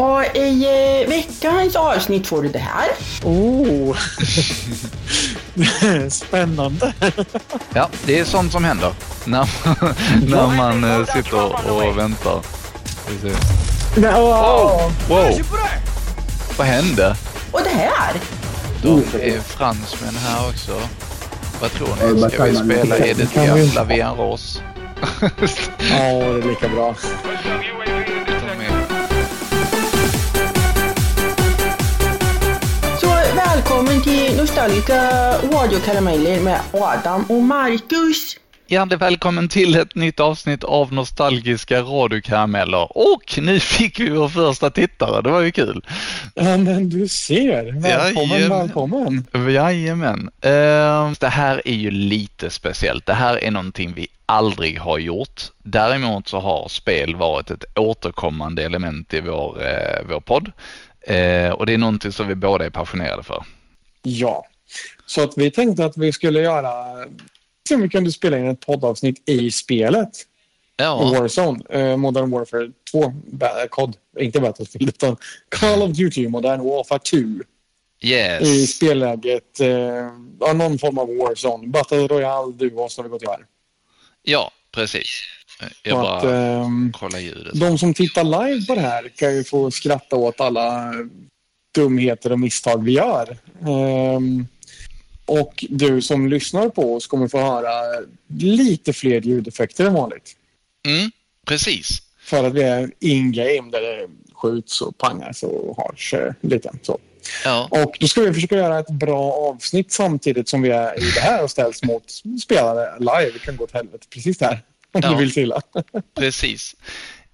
Och i eh, veckans avsnitt får du det här. Oh! Spännande! Ja, det är sånt som händer när, när man eh, sitter och väntar. Precis. Oh. Wow! Vad hände? Och det här. De är fransmän här också. Vad tror ni? Ska vi spela Edith vi- Piaf, La Vie en Rose? Ja, det är lika bra. Så välkommen till Nostalgiska radiokarameller med Adam och Marcus. Hjärtligt välkommen till ett nytt avsnitt av Nostalgiska radiokarameller. Och nu fick vi vår första tittare, det var ju kul. Ja, men du ser. Välkommen, Jajamän. välkommen. Jajamän. Eh, det här är ju lite speciellt. Det här är någonting vi aldrig har gjort. Däremot så har spel varit ett återkommande element i vår, eh, vår podd. Eh, och det är någonting som vi båda är passionerade för. Ja, så att vi tänkte att vi skulle göra... Om vi kunde spela in ett poddavsnitt i spelet. Ja, Warzone, eh, Modern Warfare 2, ba- COD, inte Battlefield utan Call of Duty Modern Warfare 2 i yes. spelläget, eh, någon form av Warzone, Battle Royale, Duo som vi gått igenom. Ja, precis. Eh, Jag bara att, ehm, kollar ljudet. de som tittar live på det här kan ju få skratta åt alla dumheter och misstag vi gör. Ehm, och du som lyssnar på oss kommer få höra lite fler ljudeffekter än vanligt. Mm, precis. För att vi är in-game där det skjuts och pangas och hörs eh, lite. Så. Ja, Och då ska vi försöka göra ett bra avsnitt samtidigt som vi är i det här och ställs mot spelare live. Det kan gå åt helvete precis där. Om Ja. du vill till. precis.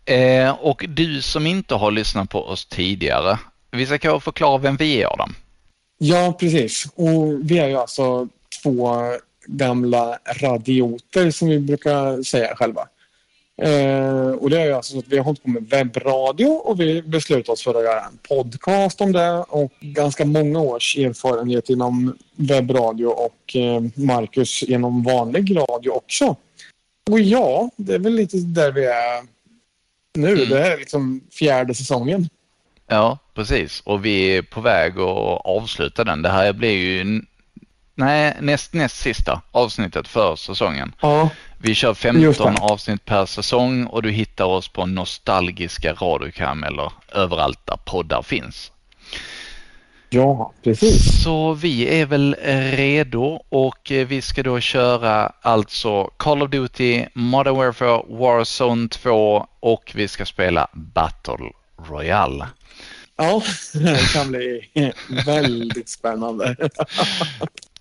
Eh, och du som inte har lyssnat på oss tidigare, vi ska kanske förklara vem vi är Adam. Ja, precis. Och vi är ju alltså två gamla radioter som vi brukar säga själva. Eh, och det är ju alltså så att vi har hållit på med webbradio och vi beslutade oss för att göra en podcast om det och ganska många års erfarenhet inom webbradio och eh, Marcus genom vanlig radio också. Och ja, det är väl lite där vi är nu. Mm. Det är liksom fjärde säsongen. Ja, precis. Och vi är på väg att avsluta den. Det här blir ju nej, näst, näst sista avsnittet för säsongen. Ja, Vi kör Just 15 det. avsnitt per säsong och du hittar oss på nostalgiska radiokarameller överallt där poddar finns. ja precis. Så vi är väl redo och eh, vi ska då köra alltså Call of Duty, Modern Warfare, Warzone 2 och vi ska spela Battle Royale. Ja, det kan bli väldigt spännande.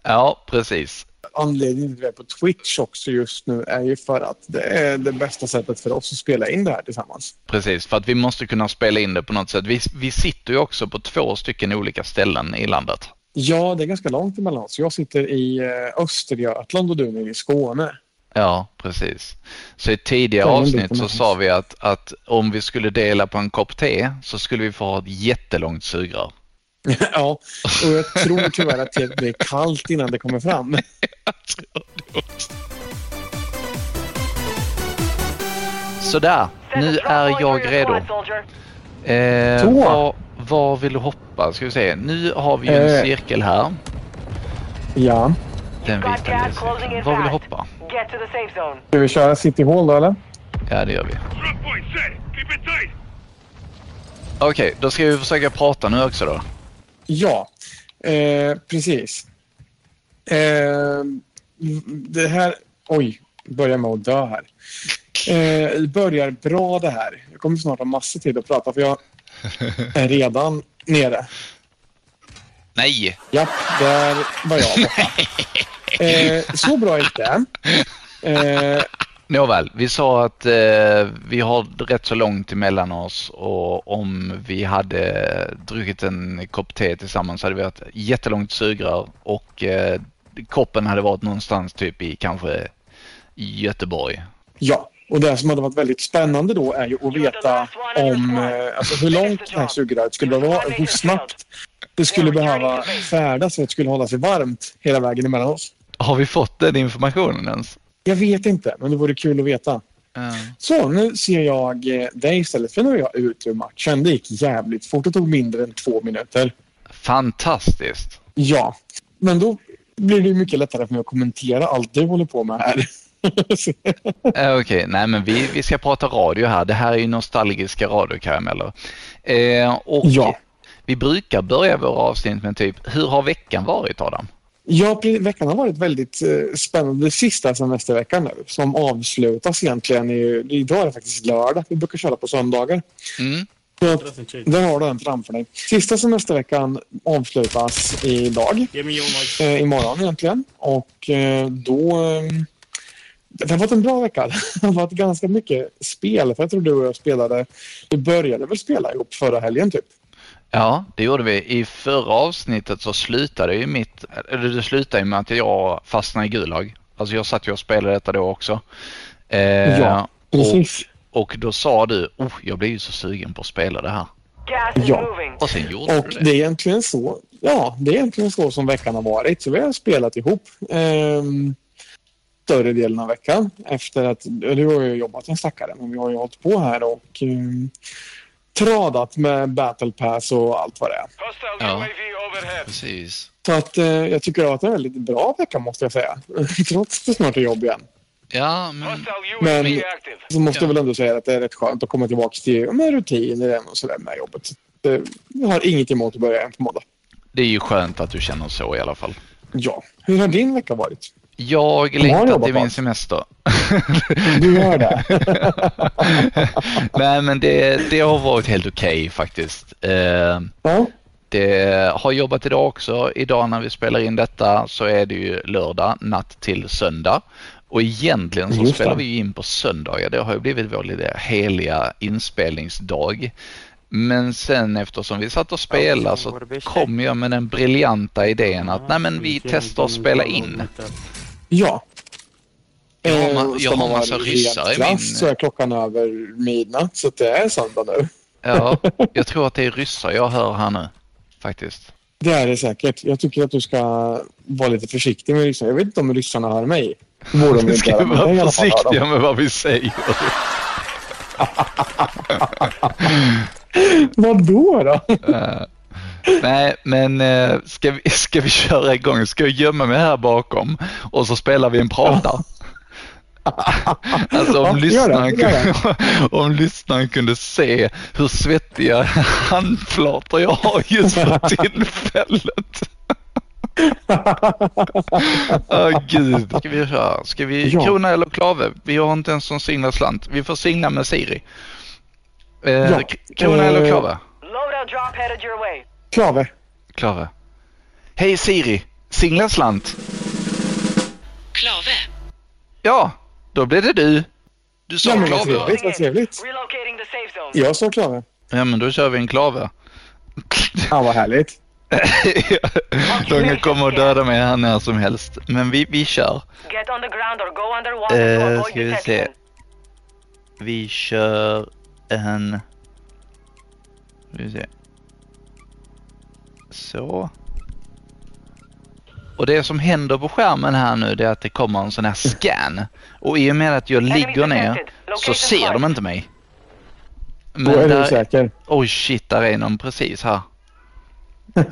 Ja, precis. Anledningen till att vi är på Twitch också just nu är ju för att det är det bästa sättet för oss att spela in det här tillsammans. Precis, för att vi måste kunna spela in det på något sätt. Vi, vi sitter ju också på två stycken olika ställen i landet. Ja, det är ganska långt emellan oss. Jag sitter i eh, Östergötland och du är i Skåne. Ja, precis. Så i tidigare avsnitt så sa vi att, att om vi skulle dela på en kopp te så skulle vi få ha ett jättelångt sugrör. ja, och jag tror tyvärr att det blir kallt innan det kommer fram. Sådär, nu är jag redo. Eh, var, var vill du hoppa? Ska vi se. Nu har vi ju en Eh. cirkel här. Ja. Den vita cirkeln. Var vill du hoppa? Get to the safe zone. Ska vi köra City Hall då, eller? Ja, det gör vi. Okej, då ska vi försöka prata nu också då. Ja, eh, precis. Eh, det här... Oj, börjar med att dö här. Eh, börjar bra det här. Jag kommer snart ha massor tid att prata för jag är redan nere. Nej! Japp, där var jag borta. Eh, så bra det. Eh, Nåväl, vi sa att eh, vi har rätt så långt emellan oss och om vi hade druckit en kopp te tillsammans hade vi haft jättelångt sugrör och eh, koppen hade varit någonstans typ i kanske Göteborg. ja, och det som hade varit väldigt spännande då är ju att veta om eh, alltså hur långt det här sugröret skulle vara och hur snabbt det skulle behöva färdas för att det skulle hålla sig varmt hela vägen emellan oss. Har vi fått den informationen ens? Jag vet inte, men det vore kul att veta. Ja. Så, nu ser jag eh, dig istället för jag är ute ur matchen. Det gick jävligt fort. Det tog mindre än två minuter. Fantastiskt. Ja, men då blir det mycket lättare för mig att kommentera allt du håller på med här. Eh, Okej, nej men vi, vi ska prata radio här. Det här är ju nostalgiska radiokarameller. Eh, och Ja. vi brukar börja våra avsnitt med typ, hur har veckan varit Adam? Ja, veckan har varit väldigt eh, spännande. Sista semesterveckan nu som avslutas egentligen. I, idag är det faktiskt lördag. Vi brukar köra på söndagar. Mm. Så där har du den framför dig. Sista semesterveckan avslutas idag. Eh, imorgon egentligen. Och eh, då... Eh, det har varit en bra vecka. Det har varit ganska mycket spel. För jag tror du och jag spelade... Vi började väl spela ihop förra helgen typ. Ja, det gjorde vi. I förra avsnittet så slutade ju mitt, eller det slutade ju med att jag fastnade i Gulag. Alltså jag satt ju och spelade detta då också. Eh, Ja, och, Precis. och då sa du, oh, jag blir ju så sugen på att spela det här. Ja. Och sen gjorde Och du det det. är egentligen så. Ja, det är egentligen så som veckan har varit. Så vi har spelat ihop ehm, större delen av veckan. Efter att, du har ju jobbat en stackare, men vi har ju hållit på här och ehm, tradat med battle pass och allt vad det är. Ja. Precis. Så att eh, jag tycker att det är en väldigt bra vecka måste jag säga. Trots det snart är jobb igen. Ja, men Men-. Så måste Ja. jag väl ändå säga att det är rätt skönt att komma tillbaka till med rutiner igen och sådär med jobbet. Det, jag har inget emot att börja igen på måndag. det är ju skönt att du känner så i alla fall. Ja. Hur har din vecka varit? Jag längtar till min semester. Du gör det? Nej men det, det har varit helt okej faktiskt. Eh, Ja. det har jobbat idag också. Idag när vi spelar in detta så är det ju lördag natt till söndag. Och egentligen så Just det. spelar vi ju in på söndagar. Det har ju blivit vår lilla heliga inspelningsdag. Men sen eftersom vi satt och spelade så kom jag med den briljanta idén att nej men vi testar att spela in. Ja. Jag har Eh, jag har man massa ryssar i min- så är klockan över midnatt så det är söndag nu. Ja, jag tror att det är ryssar jag hör här nu. Faktiskt. Det är det säkert. Jag tycker att du ska vara lite försiktig med ryssarna. Jag vet inte om ryssarna hör mig. Borde de ska göra, vara försiktiga med vad vi säger. Vad då? då? Nej, men eh, ska vi, ska vi köra igång? Ska jag gömma mig här bakom och så spelar vi en prata? Alltså om, Ja, lyssnaren kunde, om lyssnaren kunde se hur svettiga handflator jag har just för tillfället. Åh gud. Ska vi köra? Ska vi Ja. krona eller klave? Vi har inte ens någon singla slant. Vi får singla med Siri. Eh, Ja. Krona eller Eh, klave? Loadout drop headed your way. Klave. Klave. Hej Siri, singla slant. Klave. Ja, då blev det du. Du sa Ja, men vad klave va? trevligt. Vad trevligt. Jag sa klave. Ja men då kör vi en klave. Ja, vad härligt. De kan komma och döda mig här när som helst. Men vi, vi kör. Get on the ground or go underwater to avoid ska vi se. Vi kör en... Ska vi se. Så. Och det som händer på skärmen här nu det är att det kommer en sån här scan. Och i och med att jag ligger ner så ser de inte mig. Då är du säker. Oj shit, där är någon precis här.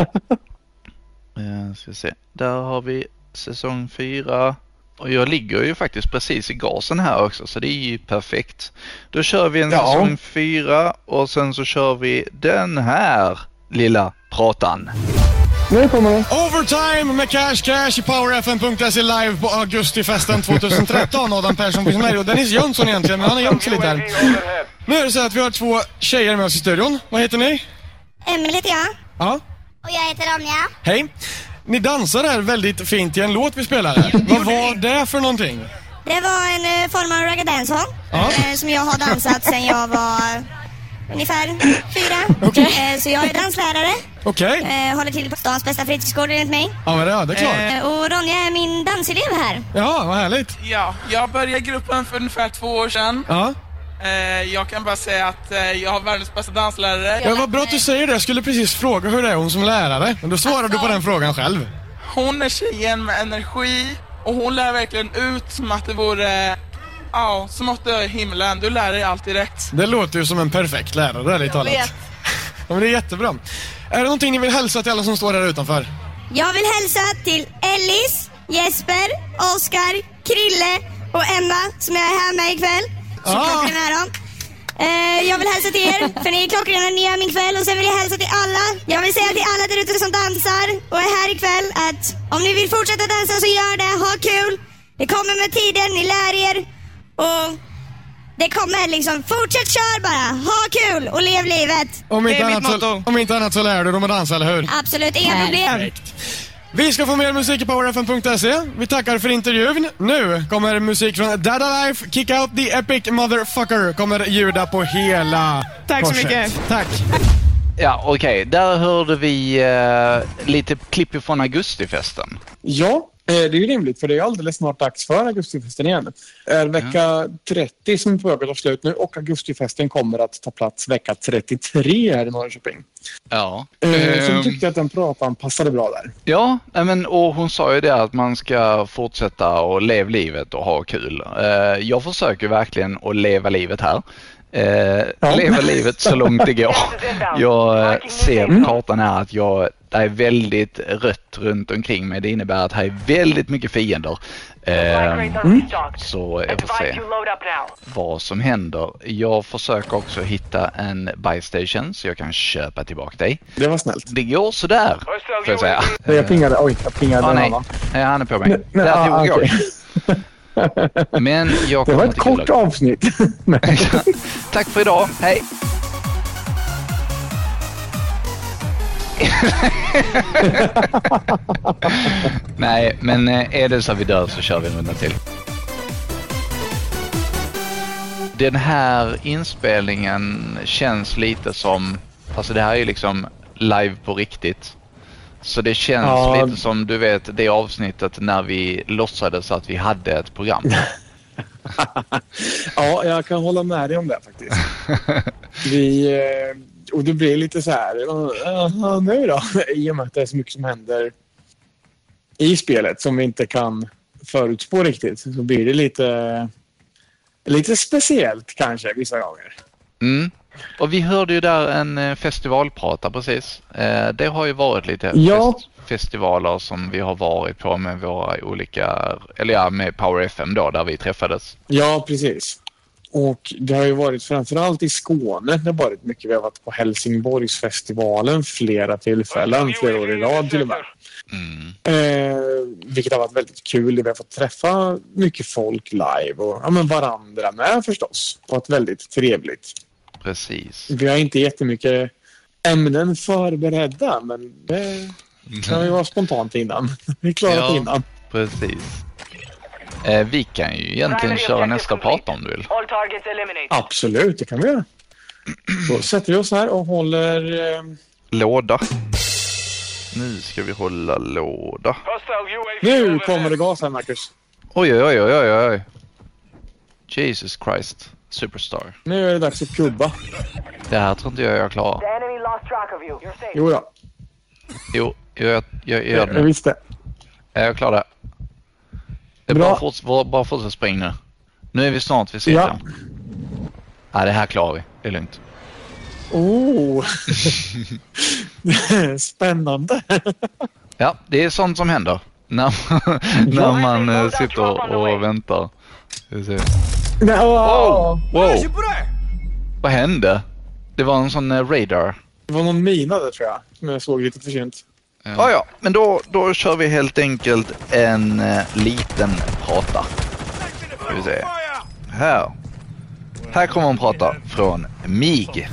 Eh, ska se. Där har vi säsong 4. Och jag ligger ju faktiskt precis i gasen här också så det är ju perfekt. Då kör vi en Ja. säsong 4 och sen så kör vi den här lilla pratan. Nu kommer det. Overtime med Cash Cash i powerfm.se live på augustifesten 2013. Adam Persson finns med och Dennis Jönsson egentligen, men han har gömt sig lite här. Nu är det så att vi har två tjejer med oss i studion. Vad heter ni? Emelie heter jag. Ja, Och jag heter Ronja. hej. Ni dansar här väldigt fint i en låt vi spelar. Vad var det för någonting? Det var en uh, form av ragga dancehall Ja. eh, som jag har dansat sedan jag var ungefär fyra. Okej. Eh, så jag är danslärare. Okej. Eh, håller till på stans bästa fritidsgård enligt mig. Ja, men det, ja, det är klart. Eh, och Ronja är min danselev här. Ja, vad härligt. Ja, jag började gruppen för ungefär två år sedan. Ja. Jag kan bara säga att jag har världens bästa danslärare. ja, vad bra att du säger det. Jag skulle precis fråga hur det är hon som lärare. Men då svarar du på den frågan själv. Hon är tjejen med energi och hon lär verkligen ut som att det vore Ja, som åtta i himlen. Du lär dig allt direkt. Det låter ju som en perfekt lärare, ärligt talat. vet. Ja, men det är jättebra. Är det någonting ni vill hälsa till alla som står här utanför? Jag vill hälsa till Ellis, Jesper, Oskar, Krille och Emma som jag är här med ikväll. Så Ah. är de. Eh, jag vill hälsa till er, för ni är klockrena, ni är min kväll. Och sen vill jag hälsa till alla. Jag vill säga till alla där ute som dansar och är här ikväll att om ni vill fortsätta dansa så gör det, ha kul. Det kommer med tiden, ni lär er. Och det kommer liksom, fortsätt kör bara, ha kul och lev livet. Om inte, annat så, om inte annat så lär du dem att dansa, eller hur? Absolut, inga problem. Vi ska få mer musik i powerfm.se. Vi tackar för intervjun. Nu kommer musik från Dada Life, Kick Out the Epic Motherfucker kommer ljuda på hela Tack så korset. mycket. Tack. Ja, okej. Där hörde vi eh, lite klipp från augustifesten. Ja, det är ju rimligt för det är alldeles snart dags för augustifesten igen. Är vecka 30 som är på väg att ta slut nu och augustifesten kommer att ta plats vecka 33 här i Norrköping. Ja. Eh, Så Ehm, jag tyckte att den pratan passade bra där. Ja, men, och hon sa ju det att man ska fortsätta och leva livet och ha kul. Eh, jag försöker verkligen att leva livet här. Eh, Ja. Leva livet så långt det går. Jag eh, ser på kartan här att jag, det är väldigt rött runt omkring mig. Det innebär att här är väldigt mycket fiender. Eh, så jag får se vad som händer. Jag försöker också hitta en buy station så jag kan köpa tillbaka dig. Det var snällt. Det går sådär, får jag säga. Jag pingade, oj, jag pingade Ah, nej. annan. nej, han är på mig. Nej, nej, Där ah, okej. Men jag Det var ett kort avsnitt. Tack för idag. Hej! Nej, men eh, är det så att vi dör så kör vi en runda till. Den här inspelningen känns lite som, alltså det här är ju liksom live på riktigt. Så det känns Ja. lite som du vet det avsnittet när vi låtsades att vi hade ett program. Ja, jag kan hålla med dig om det faktiskt. Vi, eh, och det blir lite så här, "Jaha, nu då? I och med att det är så mycket som händer i spelet som vi inte kan förutspå riktigt så blir det lite, lite speciellt kanske vissa gånger. Mm. Och vi hörde ju där en eh, festivalprata precis. Eh, det har ju varit lite Ja. fest- festivaler som vi har varit på med våra olika, eller ja med Power FM då där vi träffades. Ja, precis. Och det har ju varit framförallt i Skåne. Det har varit mycket. Vi har varit på Helsingborgsfestivalen flera tillfällen, flera år i rad till och med. Mm. Eh, vilket har varit väldigt kul. Vi har fått träffa mycket folk live och ja, men varandra med förstås. Det har varit väldigt trevligt. Precis. Vi har inte jättemycket ämnen förberedda men det kan ju vara spontant innan. Vi är klara Ja. innan. Precis. Eh, vi kan ju egentligen köra nästa prata om du vill. Absolut, det kan vi göra. Då sätter vi oss här och håller... Eh, Låda. Nu ska vi hålla låda. Nu kommer det gas här, Marcus. Oj, oj, oj, oj, oj, oj. Jesus Christ. Superstar. Nu är det dags att kubba. Det här tror inte jag jag klarar. Jo då, Jo, jag, jag, jag gör det jag visste. Ja, jag klarar det. Det är Bra. bara, forts, bara, bara fortsätt spring nu. Nu är vi snart vid cirkeln. Ja. Ja. det här klarar vi. Det är lugnt. Oh! Spännande. Ja, det är sånt som händer. När, när man eh, sitter och väntar. Ska vi se. Nej, Oh, wow! Vad hände? Det var en sån eh, radar. Det var någon mina där tror jag, som jag såg lite för sent. Eh. Ja, ja, men då, då kör vi helt enkelt en eh, liten prata. Ska vi se. Här. Här kommer en prata från MIG.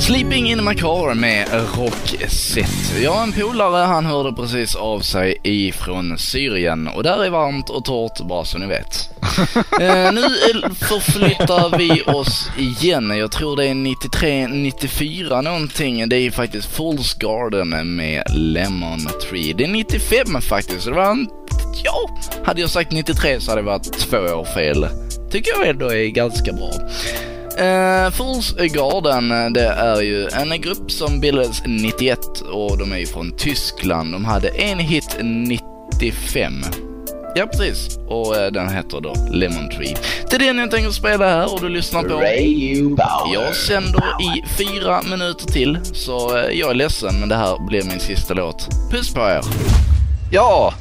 Sleeping in my car med Roxette. Jag har en polare, han hörde precis av sig ifrån Syrien och där är varmt och torrt bara så ni vet. eh, nu förflyttar vi oss igen. Jag tror det är 93-94 någonting. Det är faktiskt Fool's Garden med Lemon Tree. Det är 95 faktiskt. Det var en, ja, hade jag sagt 93 så hade det varit två år fel. Tycker jag ändå är ganska bra. Uh, Fools Garden, det är ju en grupp som bildades 91 och de är ju från Tyskland. De hade en hit 95. Ja, precis. Och eh, den heter då Lemon Tree. Det är den jag tänker spela här och du lyssnar på... Jag sänder i fyra minuter till, så eh, jag är ledsen men det här blir min sista låt. Puss på er! Ja,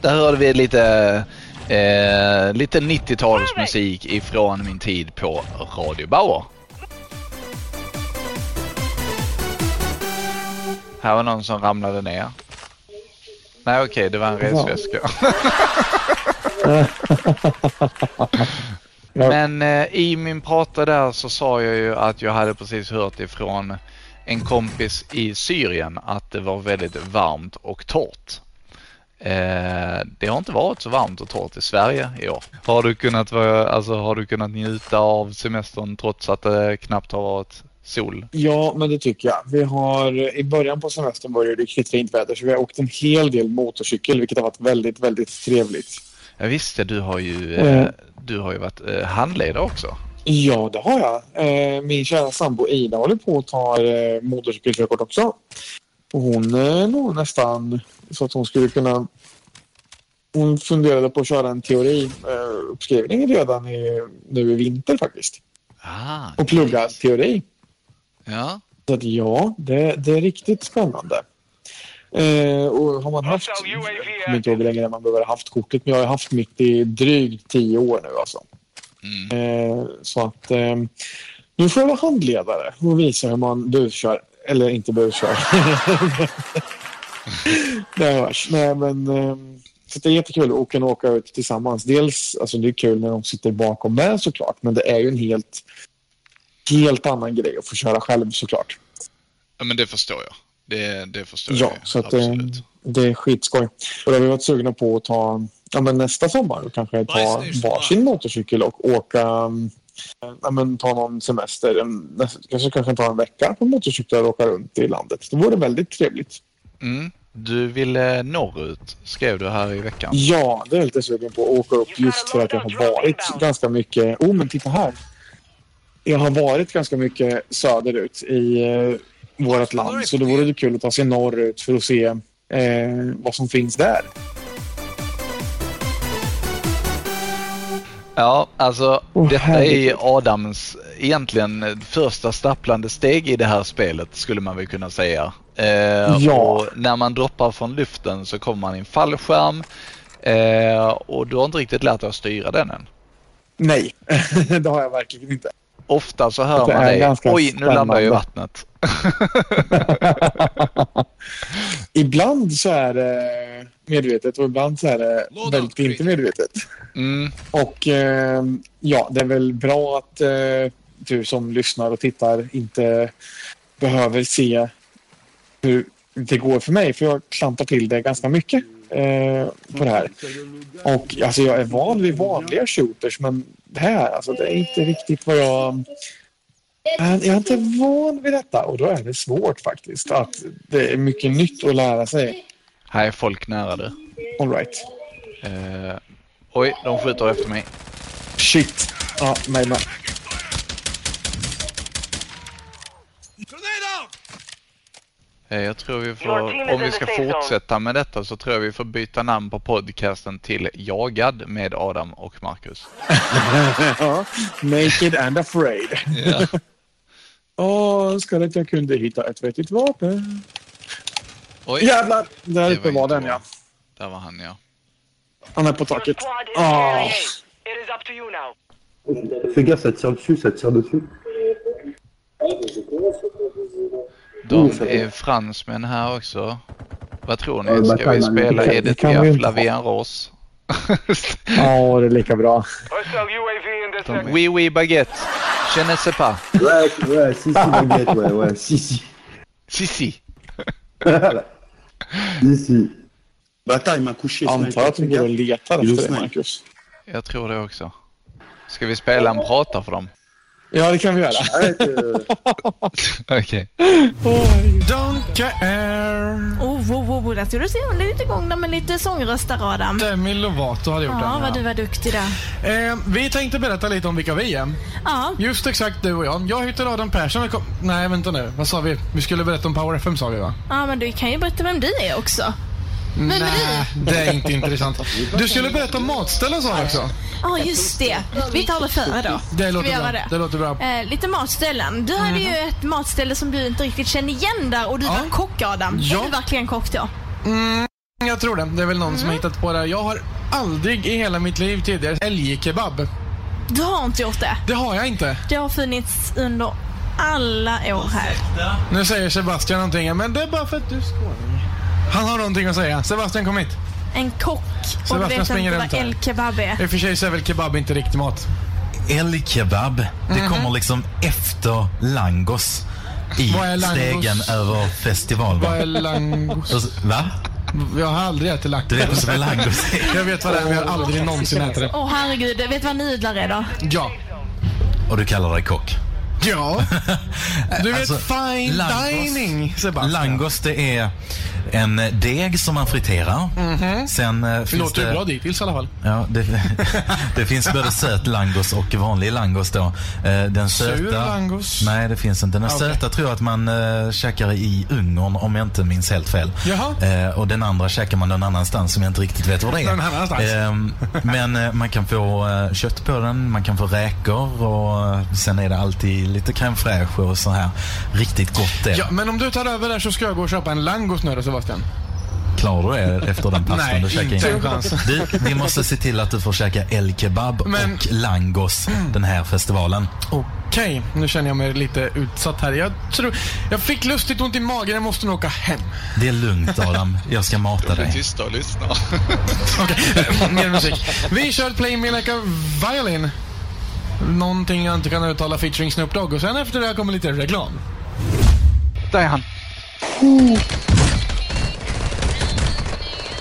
där hörde vi lite, eh, lite 90-talsmusik ifrån min tid på Radio Bauer. Här var någon som ramlade ner. Nej okej, det var en resväska. Men eh, i min prata där så sa jag ju att jag hade precis hört ifrån en kompis i Syrien att det var väldigt varmt och torrt. Eh, det har inte varit så varmt och torrt i Sverige i år. Har du kunnat, vara, alltså, har du kunnat njuta av semestern trots att det knappt har varit sol? Ja, men det tycker jag. Vi har, I början på semestern var det riktigt fint väder så vi har åkt en hel del motorcykel vilket har varit väldigt, väldigt trevligt. Ja, visst, du har ju, Mm. du har ju varit eh, handledare också. Ja, det har jag. Min kära sambo Ida håller på att ta eh, motorcykelkörkort också. Och hon är nog nästan så att hon skulle kunna... Hon funderade på att köra en teoriuppskrivning redan i, nu i vinter faktiskt. Ah, Och plugga teori. ja. Så att ja, det, det är riktigt spännande. Eh, och har man haft, jag kommer inte ihåg hur länge man behöver ha haft kortet, men jag har haft mitt i drygt tio år nu alltså. Eh, så att eh, nu får jag vara handledare och visa hur man buskör, eller inte buskör. det hörs. Nej, men, eh, så det är jättekul att kunna åka ut tillsammans. Dels, alltså det är kul när de sitter bakom med såklart, men det är ju en helt, helt annan grej att få köra själv såklart. ja, men det förstår jag. Det, det förstår Ja, jag så att, absolut. det är skitskoj. Och då har vi varit sugna på att ta ja, men nästa sommar och kanske ta varsin motorcykel och åka mm, ja, men ta någon semester. En, kanske, kanske ta en vecka på motorcyklar och åka runt i landet. Det vore väldigt trevligt. Mm. Du ville norrut, skrev du här i veckan. Ja, det är jag lite sugen på att åka upp just för att jag har varit ganska mycket... Oh, men titta här! Jag har varit ganska mycket söderut i eh, vårt land så det vore ju kul att ta sig norrut för att se eh, vad som finns där. Ja, alltså Åh, detta är herregud. Adams egentligen första stapplande steg i det här spelet skulle man väl kunna säga. Eh, Ja. Och när man droppar från luften så kommer man i en fallskärm eh, och du har inte riktigt lärt dig att styra den än. Nej, det har jag verkligen inte. Ofta så hör Det man är det. ganska Oj, nu landar jag i vattnet. ibland så är det medvetet och ibland så är det väldigt inte medvetet. Mm. Och eh, ja, det är väl bra att eh, du som lyssnar och tittar inte behöver se hur det går för mig. För jag klampar till det ganska mycket eh, på det här. Och alltså jag är van vid vanliga shooters men det här, alltså det är inte riktigt vad jag... Jag är inte van vid detta och då är det svårt faktiskt. Att det är mycket nytt att lära sig. Här är folk nära du. All right. Eh, oj, de skjuter efter mig. Shit. Ja, mig med. Eh, Jag tror vi får, om vi ska fortsätta med detta så tror jag vi får byta namn på podcasten till Jagad med Adam och Marcus. Naked and afraid. Ja. Åh, önskar att jag kunde hitta ett vettigt vapen. Oj, Jävlar! Där Det uppe var den bra. ja. där var han ja. Han är på taket. now. Fais gaffe, ça tire dessus, ça tire dessus. De är fransmän här också. Vad tror Ja, ni? Ska vi spela Edith Piaf, inte La ha. Vie en Rose? Ja, det är lika bra. De, oui, oui, baguette. Je ne sais pas. Ouais, ouais, si, si, baguette, ouais, ouais, si, si. Si, si. si, si. Bataille m'a couché. Antar att vi går och letar efter snäll? Marcus. Jag tror det också. Ska vi spela en prata för dem? Ja, det kan vi göra. Okej. Don't care. Oh, oh, oh, oh, där ska du se. Håll lite igång där med lite sångröster, Adam. Demi Lovato hade gjort Ja, den. vad du var duktig där. Eh, vi tänkte berätta lite om vilka vi är. Ja, Just exakt du och jag. Jag heter Adam Persson. Vi kom... Nej, vänta nu. Vad sa vi? Vi skulle berätta om Power FM sa vi va? ja, men du kan ju berätta vem du är också. Är Nej, det är inte intressant. Du skulle berätta om matställen sa du också. Ja, just det. Vi tar det före då. Det låter bra. det? Det låter bra. Eh, lite matställen. Du hade ju ett matställe som du inte riktigt kände igen där och du var kock Adam. Ja. Är du verkligen kock då? Mm, jag tror det. Det är väl någon som har hittat på det. Jag har aldrig i hela mitt liv tidigare älgkebab. Du har inte gjort det. Det har jag inte. Det har funnits under alla år här. Nu säger Sebastian någonting, men det är bara för att du skåning. Han har någonting att säga. Sebastian, kom hit. En kock och Sebastian vet springer inte runt vad här. el-kebab är. I och för sig så är väl kebab inte riktig mat. Älgkebab, det Mhm. kommer liksom efter langos i Vad är langos? stegen över festival. va? Vad är langos? Och så- Va? Jag har aldrig ätit langos. Du vet inte vad langos är? Jag vet vad det är, men jag har aldrig någonsin ätit det. Åh herregud, vet du vad nudlar är då? Ja. Och du kallar dig kock? Ja. Du vet Alltså, fine langos- dining, Sebastian. Langos, det är en deg som man friterar. Mhm. Sen eh, Det finns låter ju det... bra dittills i alla fall. Ja, det, det finns både söt langos och vanlig langos då. Eh, Den söta... Sur langos? Nej, det finns inte. Den Okej. söta tror jag att man uh, käkar i Ungern om jag inte minns helt fel. Jaha. Eh, och den andra käkar man någon annanstans som jag inte riktigt vet vad det är. Någon annanstans. Ehm, men eh, man kan få eh, kött på den, man kan få räkor och eh, sen är det alltid lite crème fraîche och så här. Riktigt gott det. Ja, men om du tar över där så ska jag gå och köpa en langos nu då, Sebastian. Klarar du det efter den pastan Nej, du käkar inte in? en chans. Du, vi måste se till att du får käka el-kebab Men- och langos den här festivalen. Okej, nu känner jag mig lite utsatt här. Jag tror... Jag fick lustigt ont i magen, jag måste nog åka hem. Det är lugnt Adam, jag ska mata dig. Tysta och lyssna. Okej, mer musik. Vi kör Play Me Like a Violin. Någonting jag inte kan uttala featuring Snoop Dogg och sen efter det kommer lite reklam. Där är han.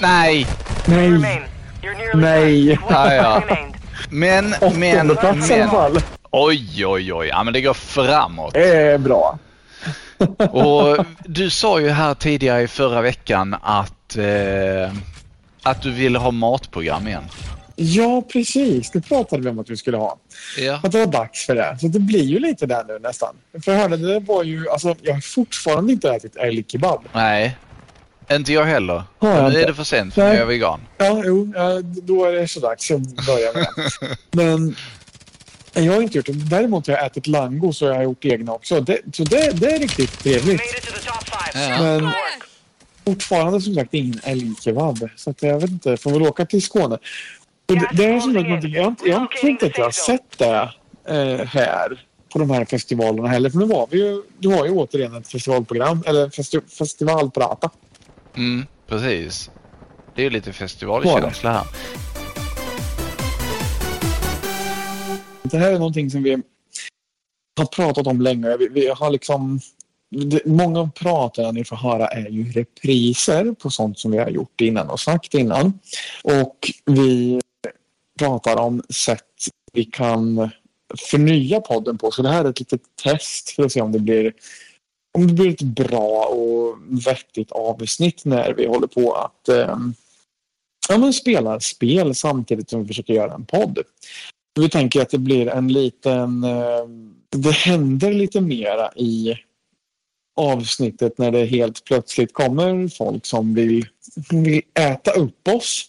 Nej. Nej. Nej. Ja, ja. Men, men, plats i alla men. fall. Oj, oj, oj. Ja, men det går framåt. Det är bra. Och du sa ju här tidigare i förra veckan att, eh, att du ville ha matprogram igen. Ja, precis. Det pratade vi om att vi skulle ha. Ja. Att det var dags för det. Så det blir ju lite där nu nästan. För jag hörde, det var ju... Alltså, jag har fortfarande inte ätit älgkebab. Nej, inte jag heller. Har jag nu inte. är det för sent för nu Nej. är jag vegan. Ja, jo, ja, då är det så dags att börja med. Men jag har inte gjort det. Däremot har jag ätit langos och jag har gjort egna också. Det, så det, det är riktigt trevligt. Men fortfarande som sagt ingen älgkebab. Så att jag vet inte, får väl åka till Skåne. Och det, det är som sagt någonting, jag, jag tror inte att jag har sett det eh, här på de här festivalerna heller. För nu var vi ju, du har ju återigen ett festivalprogram, eller festi, festivalprata. Mm, precis. Det är ju lite festivalkänsla här. Det här är någonting som vi har pratat om länge. Vi, vi har liksom... Det, många av pratarna ni får höra är ju repriser på sånt som vi har gjort innan och sagt innan. Och vi pratar om sätt vi kan förnya podden på. Så det här är ett litet test för att se om det blir om det blir ett bra och vettigt avsnitt när vi håller på att eh, ja, men spela spel samtidigt som vi försöker göra en podd. Vi tänker att det blir en liten... eh, Det händer lite mera i avsnittet när det helt plötsligt kommer folk som vill, vill äta upp oss.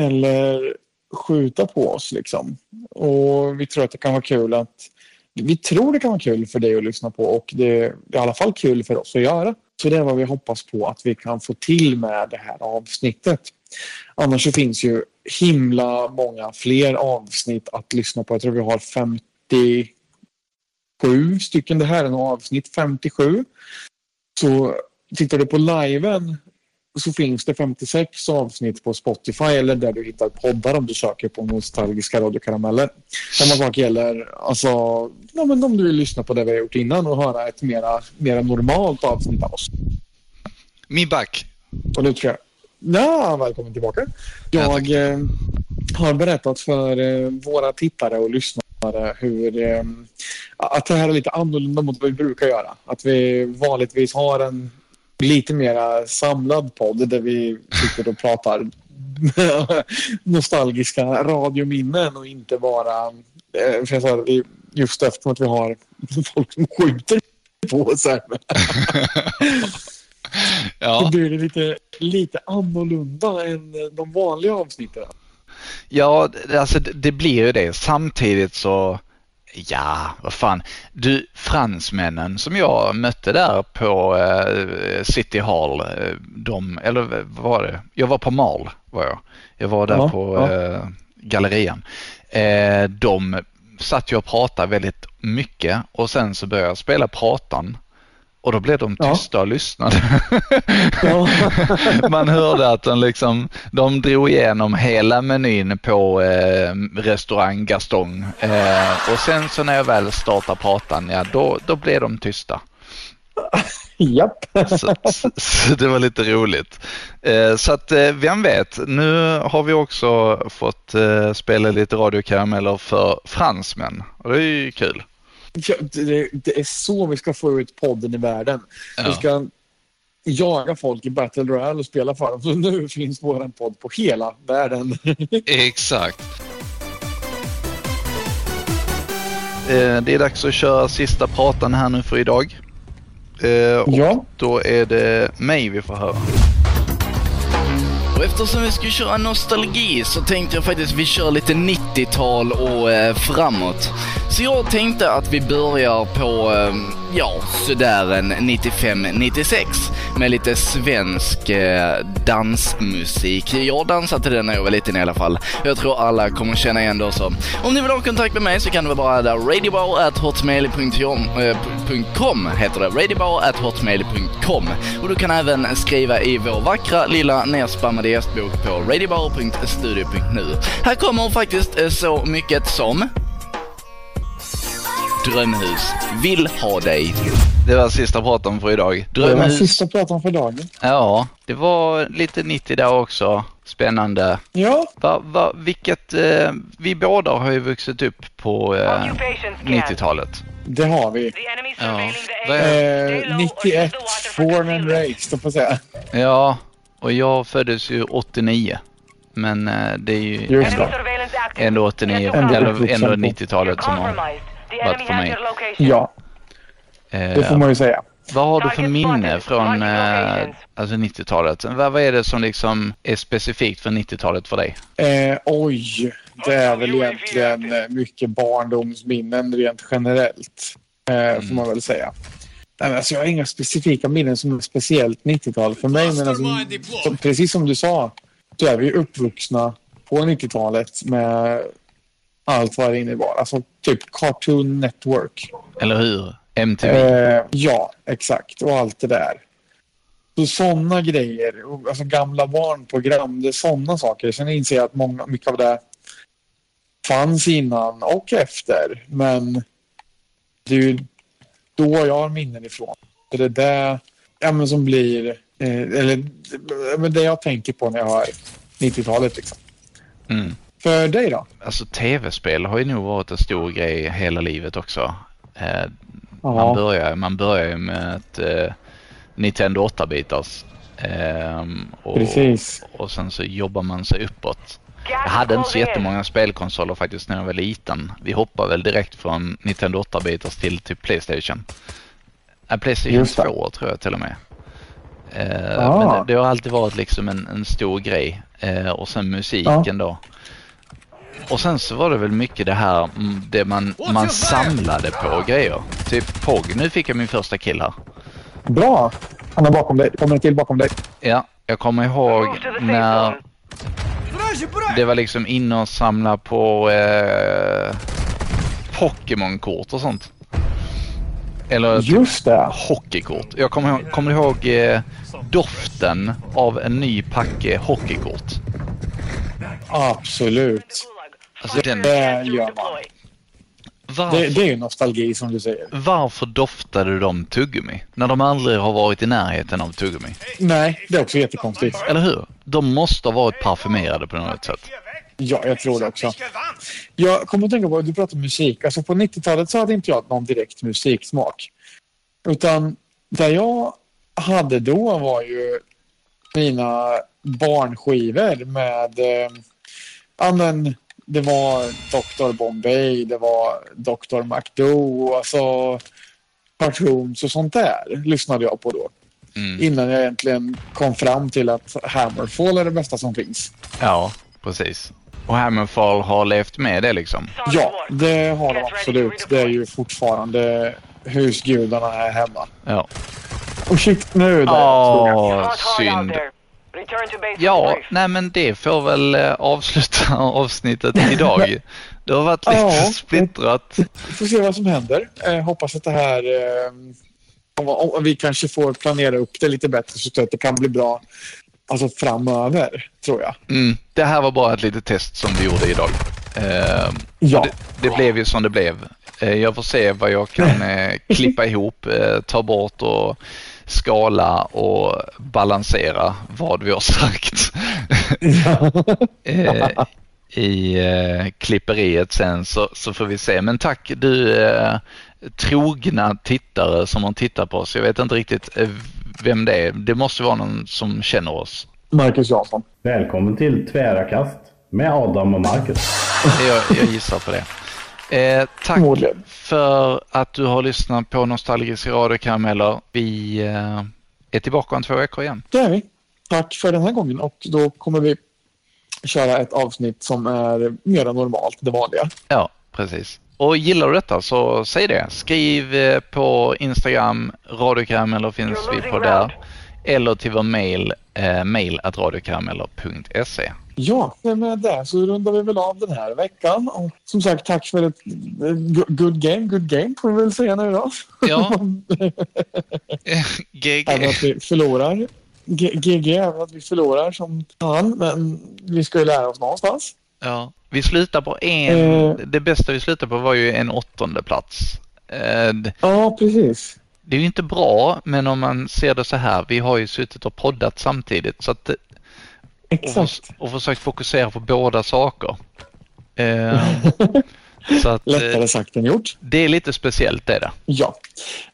Eller skjuta på oss liksom. Och vi tror att det kan vara kul att... Vi tror det kan vara kul för dig att lyssna på och det är i alla fall kul för oss att göra. Så det är vad vi hoppas på att vi kan få till med det här avsnittet. Annars så finns ju himla många fler avsnitt att lyssna på. Jag tror vi har 57 stycken. Det här är nog avsnitt 57. Så tittar du på liven så finns det 56 avsnitt på Spotify eller där du hittar poddar om du söker på nostalgiska radiokarameller. Samma sak gäller alltså, ja, men om du vill lyssna på det vi har gjort innan och höra ett mera, mera normalt avsnitt av oss. Min back. Och nu tror jag... Ja, välkommen tillbaka. Jag eh, har berättat för eh, våra tittare och lyssnare hur eh, att det här är lite annorlunda mot vad vi brukar göra. Att vi vanligtvis har en lite mera samlad podd där vi sitter och pratar nostalgiska radiominnen och inte bara eh, för jag sa, just eftersom att vi har folk som skjuter på oss här. Ja. Då blir det lite, lite annorlunda än de vanliga avsnitten. Ja, alltså det blir ju det. Samtidigt så, ja, vad fan. Du, fransmännen som jag mötte där på eh, City Hall, eh, de, eller vad var det? Jag var på Mal, var jag. Jag var där Ja, på ja. eh, gallerian. De satt ju och pratade väldigt mycket och sen så började jag spela pratan och då blev de Ja. tysta och lyssnade. Man hörde att de liksom, de drog igenom hela menyn på eh, restaurang Gaston. Eh, och sen så när jag väl startade pratan, ja då, då blev de tysta. Japp. Så, så, så det var lite roligt. Eh, så att eh, vem vet, nu har vi också fått eh, spela lite radiokarameller för fransmän och det är ju kul. Ja, det, det är så vi ska få ut podden i världen. Vi Ja. ska jaga folk i Battle Royale och spela för dem. Så nu finns vår podd på hela världen. Exakt. Eh, Det är dags att köra sista pratan här nu för idag. Eh, Och Ja. då är det mig vi får höra. Eftersom vi ska köra nostalgi så tänkte jag faktiskt vi kör lite 90-tal och eh, framåt. Så jag tänkte att vi börjar på, eh, ja, sådär en 95-96 med lite svensk eh, dansmusik. Jag dansade till den när jag var liten i alla fall. Jag tror alla kommer känna igen det också. Om ni vill ha kontakt med mig så kan du bara adda radiobar.hotmail.com eh, heter det. radiobar.hotmail.com och du kan även skriva i vår vackra lilla nerspammade gästbok på radiobar.studio.nu. Här kommer faktiskt eh, så mycket som Drömhus vill ha dig. Det var sista pratan för idag. Det var Drömhus. sista pratan för dagen. Ja, det var lite 90 där också. Spännande. Ja. Va, va, vilket, eh, vi båda har ju vuxit upp på eh, 90-talet. Det har vi. Ja. Eh, 91, born and raised, får jag säga. Ja, och jag föddes ju 89. Men eh, det är ju ändå, ändå 89, Ändå eller ändå på. 90-talet som har varit för mig. Ja, Eh, det får man ju säga. Vad har du för minne från eh, alltså 90-talet? Vad, vad är det som liksom är specifikt för 90-talet för dig? Eh, oj, det är väl egentligen eh, mycket barndomsminnen rent generellt. Eh, Får man väl säga. Nej, alltså, jag har inga specifika minnen som är speciellt 90-tal för mig. Men alltså, som, precis som du sa så är vi uppvuxna på 90-talet med allt vad det innebar. Alltså typ Cartoon Network. Eller hur? MTV? Eh, ja, exakt. Och allt det där. Så sådana grejer. Alltså gamla barnprogram. Det är sådana saker. Sen inser jag att många, mycket av det fanns innan och efter. Men det är ju då jag har minnen ifrån. Det är det ja, men som blir... Eh, eller det jag tänker på när jag hör 90-talet. Liksom. Mm. För dig då? Alltså tv-spel har ju nog varit en stor grej hela livet också. Eh, man, börjar, man börjar ju med ett eh, Nintendo 8-bitars. Ehm, och, Precis. och sen så jobbar man sig uppåt. Jag hade inte så jättemånga spelkonsoler faktiskt när jag var liten. Vi hoppade väl direkt från Nintendo 8-bitars till typ Playstation. Äh, Playstation Just det. 2 tror jag till och med. Eh, Ah. Men det, det har alltid varit liksom en, en stor grej. Eh, och sen musiken då. Och sen så var det väl mycket det här, mm, det man, man samlade på grejer. Typ POG. Nu fick jag min första kill här. Bra. Han är bakom dig. Kommer en till bakom dig. Ja, jag kommer ihåg när det var liksom inne och samla på eh, Pokémon-kort och sånt. Eller Just det. hockeykort. Jag kommer ihåg, kommer ihåg eh, doften av en ny packe hockeykort. Absolut. Alltså den, Det gör man. varför, Det, det är ju nostalgi som du säger. varför doftade de tuggummi? När de aldrig har varit i närheten av tuggummi. Nej, det är också jättekonstigt. Eller hur? De måste ha varit parfymerade på något sätt. Ja, jag tror det också. Jag kommer att tänka på, du pratar musik. Alltså på 90-talet så hade inte jag någon direkt musiksmak. Utan det jag hade då var ju mina barnskivor med... Eh, ja, men det var Dr. Bombay, det var Dr. McDo, alltså cartoons och sånt där lyssnade jag på då. Innan jag egentligen kom fram till att Hammerfall är det bästa som finns. Ja, precis. Och Hammerfall har levt med det liksom. Ja, det har de absolut. Det är ju fortfarande husgudarna här hemma. Ja. Och shit, nu är det Åh, synd. Ja, nej men det får väl eh, avsluta avsnittet idag. Det har varit lite Ja. splittrat. Vi får se vad som händer. Eh, hoppas att det här... Eh, om, om vi kanske får planera upp det lite bättre så att det kan bli bra alltså framöver, tror jag. Mm, det här var bara ett litet test som vi gjorde idag. Eh, Ja. det, det blev ju som det blev. Eh, jag får se vad jag kan eh, klippa ihop, eh, ta bort och skala och balansera vad vi har sagt. eh, I eh, klipperiet sen så, så får vi se. Men tack du eh, trogna tittare som har tittat på oss. Jag vet inte riktigt vem det är. Det måste vara någon som känner oss. Marcus Jansson. Välkommen till Tvära kast med Adam och Marcus. Jag, jag gissar på det. Eh, tack Förmodligen. för att du har lyssnat på Nostalgiska radiokarameller. Vi eh, är tillbaka om två veckor igen. Det är vi. Tack för den här gången och då kommer vi köra ett avsnitt som är mer än normalt, det vanliga. Ja, precis. Och gillar du detta så säg det. Skriv eh, på Instagram, radiokarameller finns vi på där. Eller till vår mail, eh, mail. Ja, med det så rundar vi väl av den här veckan. Och som sagt, tack för ett eh, go- good game. Good game får vi väl säga nu då. Ja. Även att vi förlorar. GG, även att vi förlorar som fan. Men vi ska ju lära oss någonstans. Ja. Vi slutar på en, Eh. det bästa vi slutade på var ju en åttonde plats. Eh, Ja, precis. Det är ju inte bra, men om man ser det så här, vi har ju suttit och poddat samtidigt så att, Exakt. och försökt fokusera på båda saker. Eh, så att, Lättare sagt än gjort. det är lite speciellt det är det. Ja,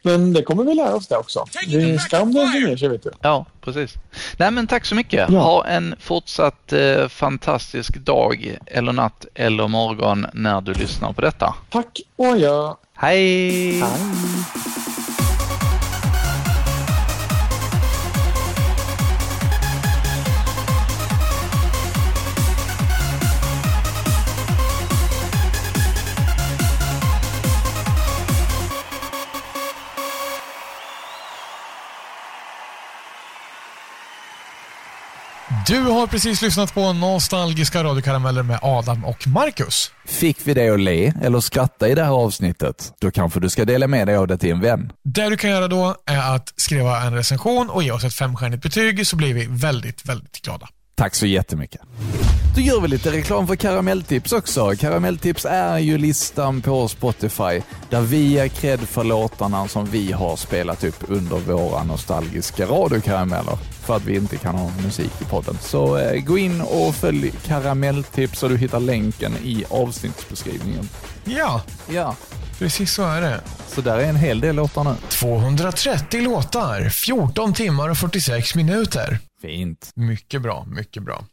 men det kommer vi lära oss det också. Det är skam den som ger sig, vet du. Ja, precis. Nej men tack så mycket. Ja. Ha en fortsatt eh, fantastisk dag eller natt eller morgon när du lyssnar på detta. Tack och adjö. Hej! Du har precis lyssnat på Nostalgiska radiokarameller med Adam och Marcus. Fick vi dig att le eller skratta i det här avsnittet? Då kanske du ska dela med dig av det till en vän. Det du kan göra då är att skriva en recension och ge oss ett femstjärnigt betyg så blir vi väldigt, väldigt glada. Tack så jättemycket. Då gör vi lite reklam för Karamelltips också. Karamelltips är ju listan på Spotify där vi ger cred för låtarna som vi har spelat upp under våra nostalgiska radiokarameller för att vi inte kan ha musik i podden. Så eh, gå in och följ Karamelltips och du hittar länken i avsnittsbeskrivningen. Ja, Ja, precis så är det. så där är en hel del låtar nu. 230 låtar, 14 timmar och 46 minuter. Fint. Mycket bra, mycket bra.